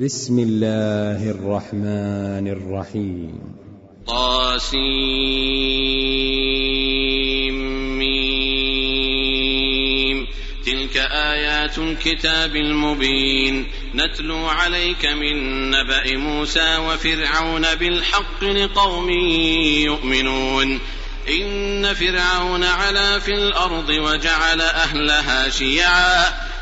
بسم الله الرحمن الرحيم. طاسيم تلك آيات الكتاب المبين. نتلو عليك من نبأ موسى وفرعون بالحق لقوم يؤمنون. إن فرعون علا في الأرض وجعل أهلها شيعا.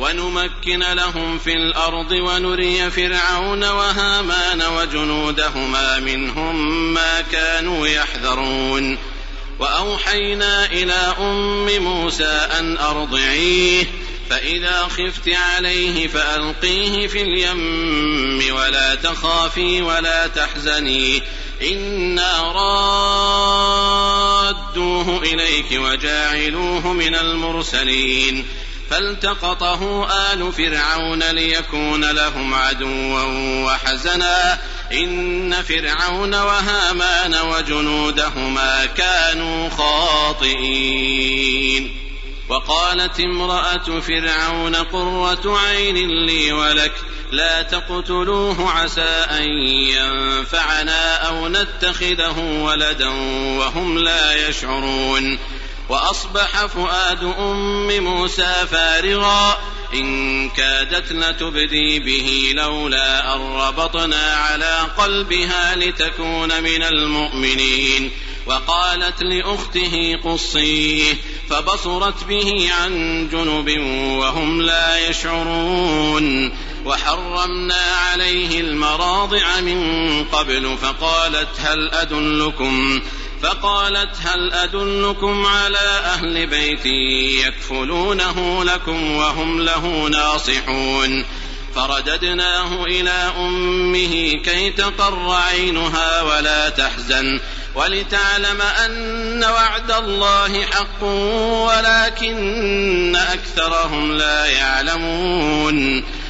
ونمكن لهم في الأرض ونري فرعون وهامان وجنودهما منهم ما كانوا يحذرون. وأوحينا إلى أم موسى أن أرضعيه فإذا خفت عليه فألقيه في اليم ولا تخافي ولا تحزني إنا رادوه إليك وجاعلوه من المرسلين. فالتقطه آل فرعون ليكون لهم عدوا وحزنا. إن فرعون وهامان وجنودهما كانوا خاطئين. وقالت امرأة فرعون قرة عين لي ولك لا تقتلوه عسى أن ينفعنا أو نتخذه ولدا وهم لا يشعرون. وأصبح فؤاد أم موسى فارغا. إن كادت لتبدي به لولا أن ربطنا على قلبها لتكون من المؤمنين. وقالت لأخته قصيه فبصرت به عن جنب وهم لا يشعرون. وحرمنا عليه المراضع من قبل فقالت هل أدلكم فقالت هل أدلكم على أهل بيت يكفلونه لكم وهم له ناصحون؟ فرددناه إلى أمه كي تقر عينها ولا تحزن ولتعلم أن وعد الله حق ولكن أكثرهم لا يعلمون.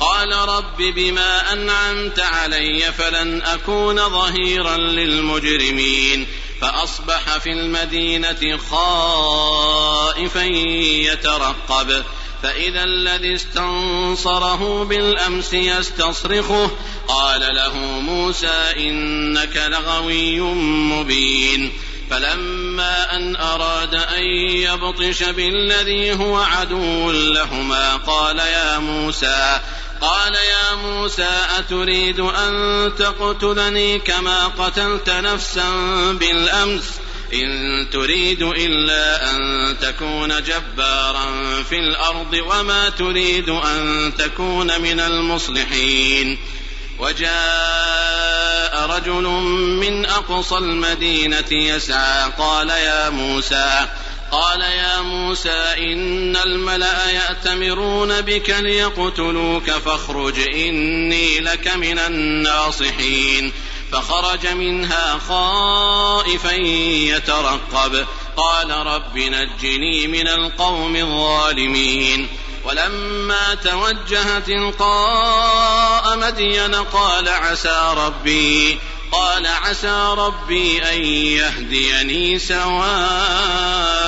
قال رب بما أنعمت علي فلن أكون ظهيرا للمجرمين. فأصبح في المدينة خائفا يترقب. فإذا الذي استنصره بالأمس يستصرخه قال له موسى إنك لغوي مبين. فلما أن أراد أن يبطش بالذي هو عدو لهما قال يا موسى قال يا موسى أتريد أن تقتلني كما قتلت نفسا بالأمس؟ إن تريد إلا أن تكون جبارا في الأرض وما تريد أن تكون من المصلحين. وجاء رجل من أقصى المدينة يسعى قال يا موسى قال يا موسى إن الملأ يأتمرون بك ليقتلوك فاخرج إني لك من الناصحين. فخرج منها خائفا يترقب. قال رب نجني من القوم الظالمين. ولما توجه تلقاء مدين قال عسى ربي قال عسى ربي أن يهديني سواء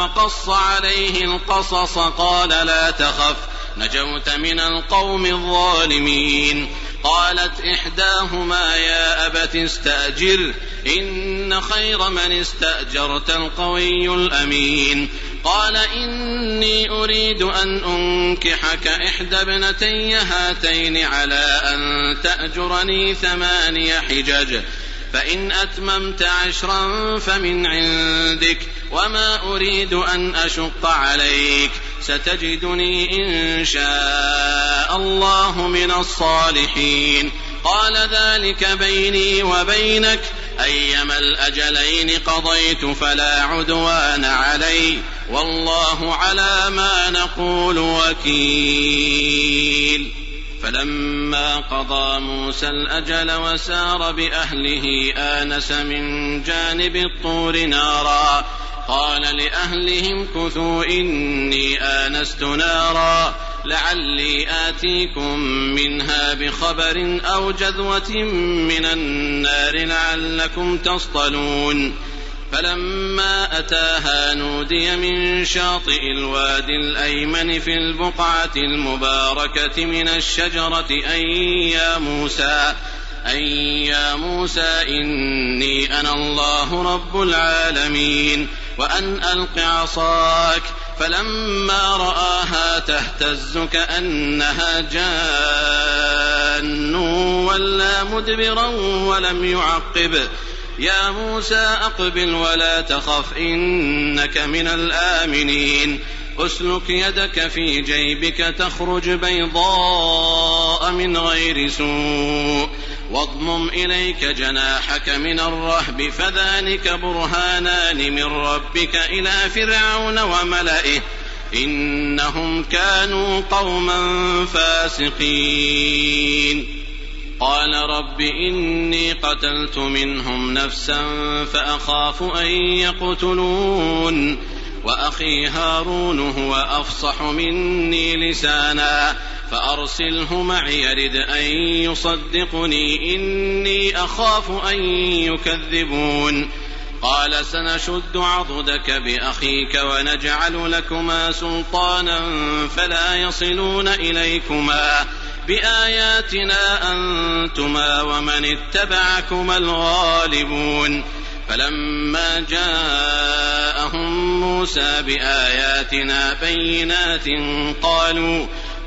وقص عليه القصص قال لا تخف نجوت من القوم الظالمين. قالت إحداهما يا أبت استأجر إن خير من استأجرت القوي الأمين. قال إني أريد أن أنكحك إحدى ابنتي هاتين على أن تأجرني ثماني حجج فإن أتممت عشرا فمن عندك. وما أريد أن أشق عليك ستجدني إن شاء الله من الصالحين قال ذلك بيني وبينك أيما الأجلين قضيت فلا عدوان علي والله على ما نقول وكيل فلما قضى موسى الأجل وسار بأهله آنس من جانب الطور نارا قال لأهلهم كثوا إني آنست نارا لعلي آتيكم منها بخبر أو جذوة من النار لعلكم تصطلون. فلما أتاها نودي من شاطئ الوادي الأيمن في البقعة المباركة من الشجرة أي يا موسى أي يا موسى إني أنا الله رب العالمين. وأن ألق عصاك فلما رآها تهتز كأنها جان. ولا مدبرا ولم يعقب. يا موسى أقبل ولا تخف إنك من الآمنين. أسلك يدك في جيبك تخرج بيضاء من غير سوء. واضمم إليك جناحك من الرهب فذلك برهانان من ربك إلى فرعون وملئه. إنهم كانوا قوما فاسقين. قال رب إني قتلت منهم نفسا فأخاف أن يقتلون. وأخي هارون هو أفصح مني لسانا. فأرسله معي يرد أن يصدقني إني أخاف أن يكذبون. قال سنشد عضدك بأخيك ونجعل لكما سلطانا فلا يصلون إليكما. بآياتنا أنتما ومن اتبعكما الغالبون. فلما جاءهم موسى بآياتنا بينات قالوا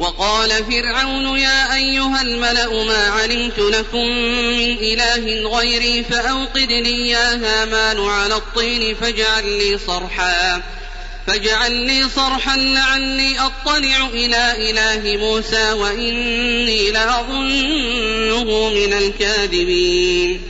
وقال فرعون يا أيها الملأ ما علمت لكم من إله غيري فأوقد لي يا هامان على الطين فاجعل لي صرحا. فاجعل لي صرحا لعلي أطلع إلى إله موسى وإني لأظنه من الكاذبين.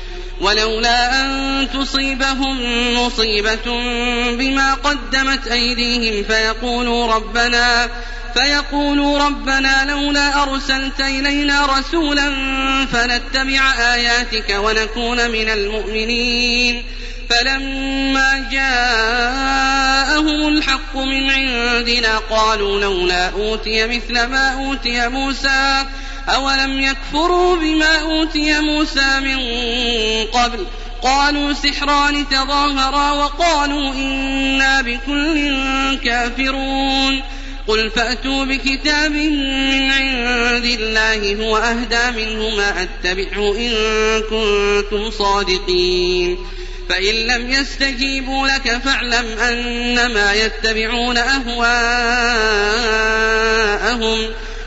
ولولا أن تصيبهم مصيبة بما قدمت أيديهم فيقولوا ربنا فيقولوا ربنا لولا أرسلت إلينا رسولا فنتبع آياتك ونكون من المؤمنين. فلما جاءهم الحق من عندنا قالوا لولا أوتي مثل ما أوتي موسى أولم يكفروا بما أوتي موسى من قبل؟ قالوا سحران تظاهرا وقالوا إنا بكل كافرون قل فأتوا بكتاب من عند الله هو أهدى منه ما أتبعه إن كنتم صادقين فإن لم يستجيبوا لك فاعلم أنما يتبعون أهواءهم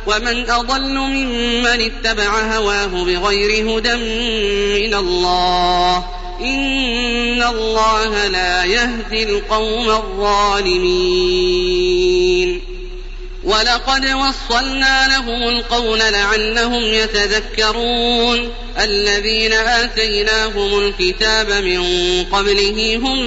ومن أضل ممن اتبع هواه بغير هدى من الله إن الله لا يهدي القوم الظالمين ولقد وصلنا لهم القول لعلهم يتذكرون الذين آتيناهم الكتاب من قبله هم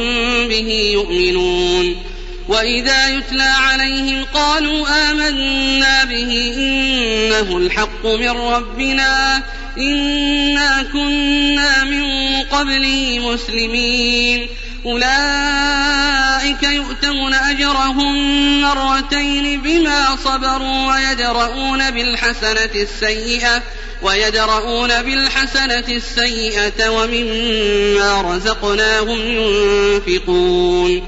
به يؤمنون وإذا يتلى عليهم قالوا آمنا به إنه الحق من ربنا إنا كنا من قبله مسلمين. أولئك يؤتون أجرهم مرتين بما صبروا ويدرؤون بالحسنة السيئة ويدرؤون بالحسنة السيئة ومما رزقناهم ينفقون.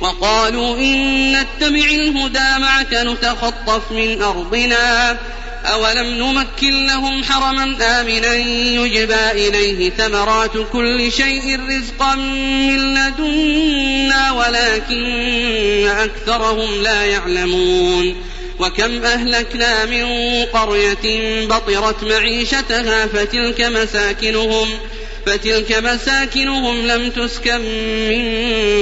وقالوا إن نتبع الهدى معك نتخطف من أرضنا. أولم نمكن لهم حرما آمنا يجبى إليه ثمرات كل شيء رزقا من لدنا ولكن أكثرهم لا يعلمون. وكم أهلكنا من قرية بطرت معيشتها فتلك مساكنهم. فتلك مساكنهم لم تسكن من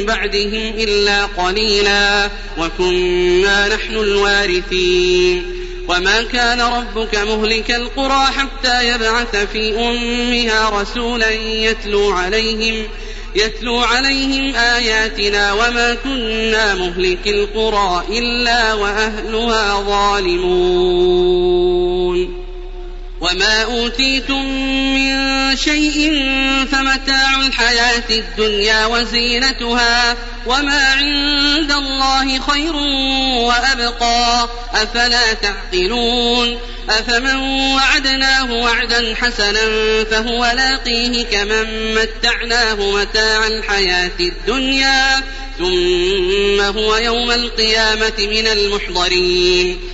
بعدهم إلا قليلا وكنا نحن الوارثين. وما كان ربك مهلك القرى حتى يبعث في أمها رسولا يتلو عليهم يتلو عليهم آياتنا وما كنا مهلك القرى إلا وأهلها ظالمون. وما أوتيتم من شيء فمتاع الحياة الدنيا وزينتها وما عند الله خير وأبقى أفلا تعقلون أفمن وعدناه وعدا حسنا فهو لاقيه كمن متعناه متاع الحياة الدنيا ثم هو يوم القيامة من المحضرين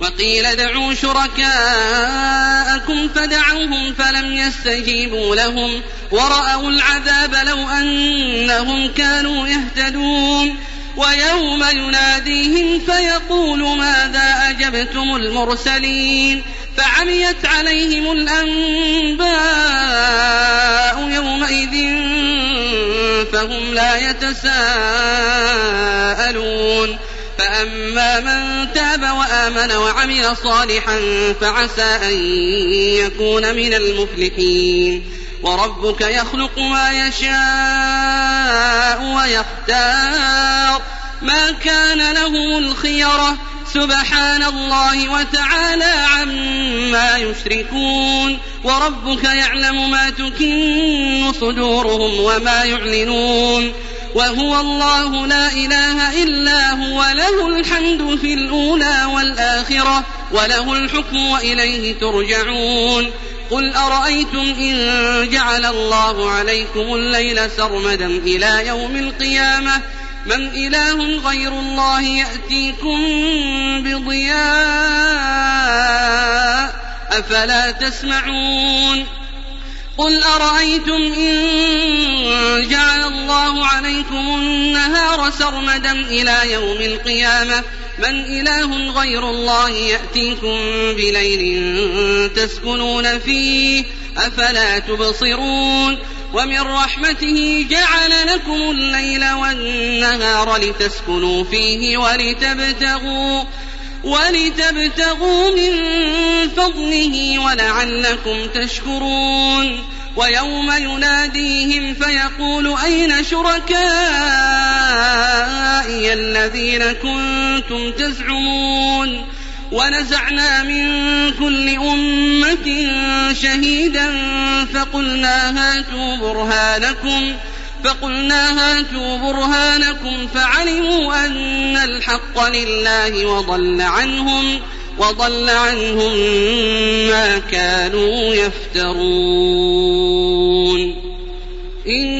وقيل ادعوا شركاءكم فدعوهم فلم يستجيبوا لهم ورأوا العذاب لو أنهم كانوا يهتدون ويوم يناديهم فيقول ماذا أجبتم المرسلين فعميت عليهم الأنباء يومئذ فهم لا يتساءلون فأما من تاب وآمن وعمل صالحا فعسى أن يكون من المفلحين. وربك يخلق ما يشاء ويختار. ما كان لهم الخيرة سبحان الله وتعالى عما يشركون. وربك يعلم ما تكن صدورهم وما يعلنون. وهو الله لا إله إلا هو له الحمد في الأولى والآخرة وله الحكم وإليه ترجعون. قل أرأيتم إن جعل الله عليكم الليل سرمدا إلى يوم القيامة؟ من إله غير الله يأتيكم بضياء أفلا تسمعون. قل أرأيتم إن جعل الله عليكم النهار سرمدا إلى يوم القيامة؟ من إله غير الله يأتيكم بليل تسكنون فيه أفلا تبصرون؟ ومن رحمته جعل لكم الليل والنهار لتسكنوا فيه ولتبتغوا ولتبتغوا من فضله ولعلكم تشكرون. ويوم يناديهم فيقول أين شركائي الذين كنتم تزعمون؟ ونزعنا من كل أمة شهيدا فقلنا هاتوا برهانكم فقلنا هاتوا برهانكم فعلموا أن الحق لله وضل عنهم وضل عنهم ما كانوا يفترون. إن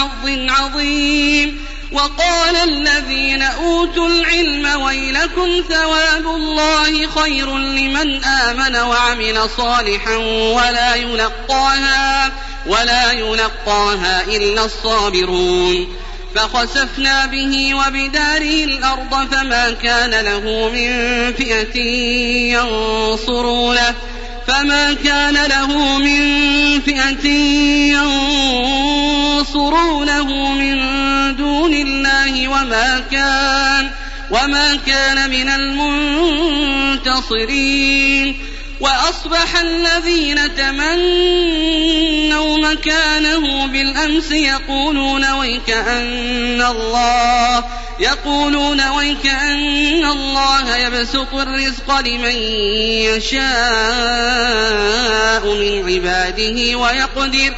حظ عظيم. وقال الذين أوتوا العلم ويلكم ثواب الله خير لمن آمن وعمل صالحا ولا يلقاها ولا يلقاها إلا الصابرون. فخسفنا به وبداره الأرض فما كان له من فئة ينصرونه. فما كان له من فئة ينصرونه من دون الله وما كان وما كان من المنتصرين. وأصبح الذين تمنوا مكانه بالأمس يقولون ويكأن الله يقولون ويكأن الله يبسط الرزق لمن يشاء من عباده ويقدر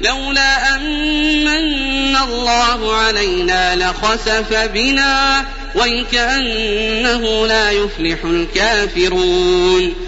لولا أمن الله علينا لخسف بنا وكأنه لا يفلح الكافرون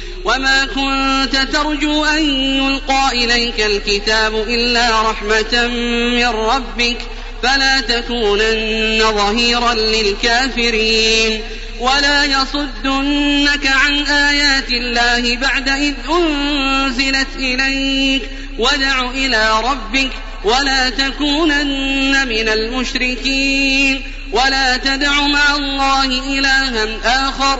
وما كنت ترجو أن يلقى إليك الكتاب إلا رحمة من ربك فلا تكونن ظهيرا للكافرين ولا يصدنك عن آيات الله بعد إذ أنزلت إليك وادع إلى ربك ولا تكونن من المشركين ولا تدع مع الله إلها آخر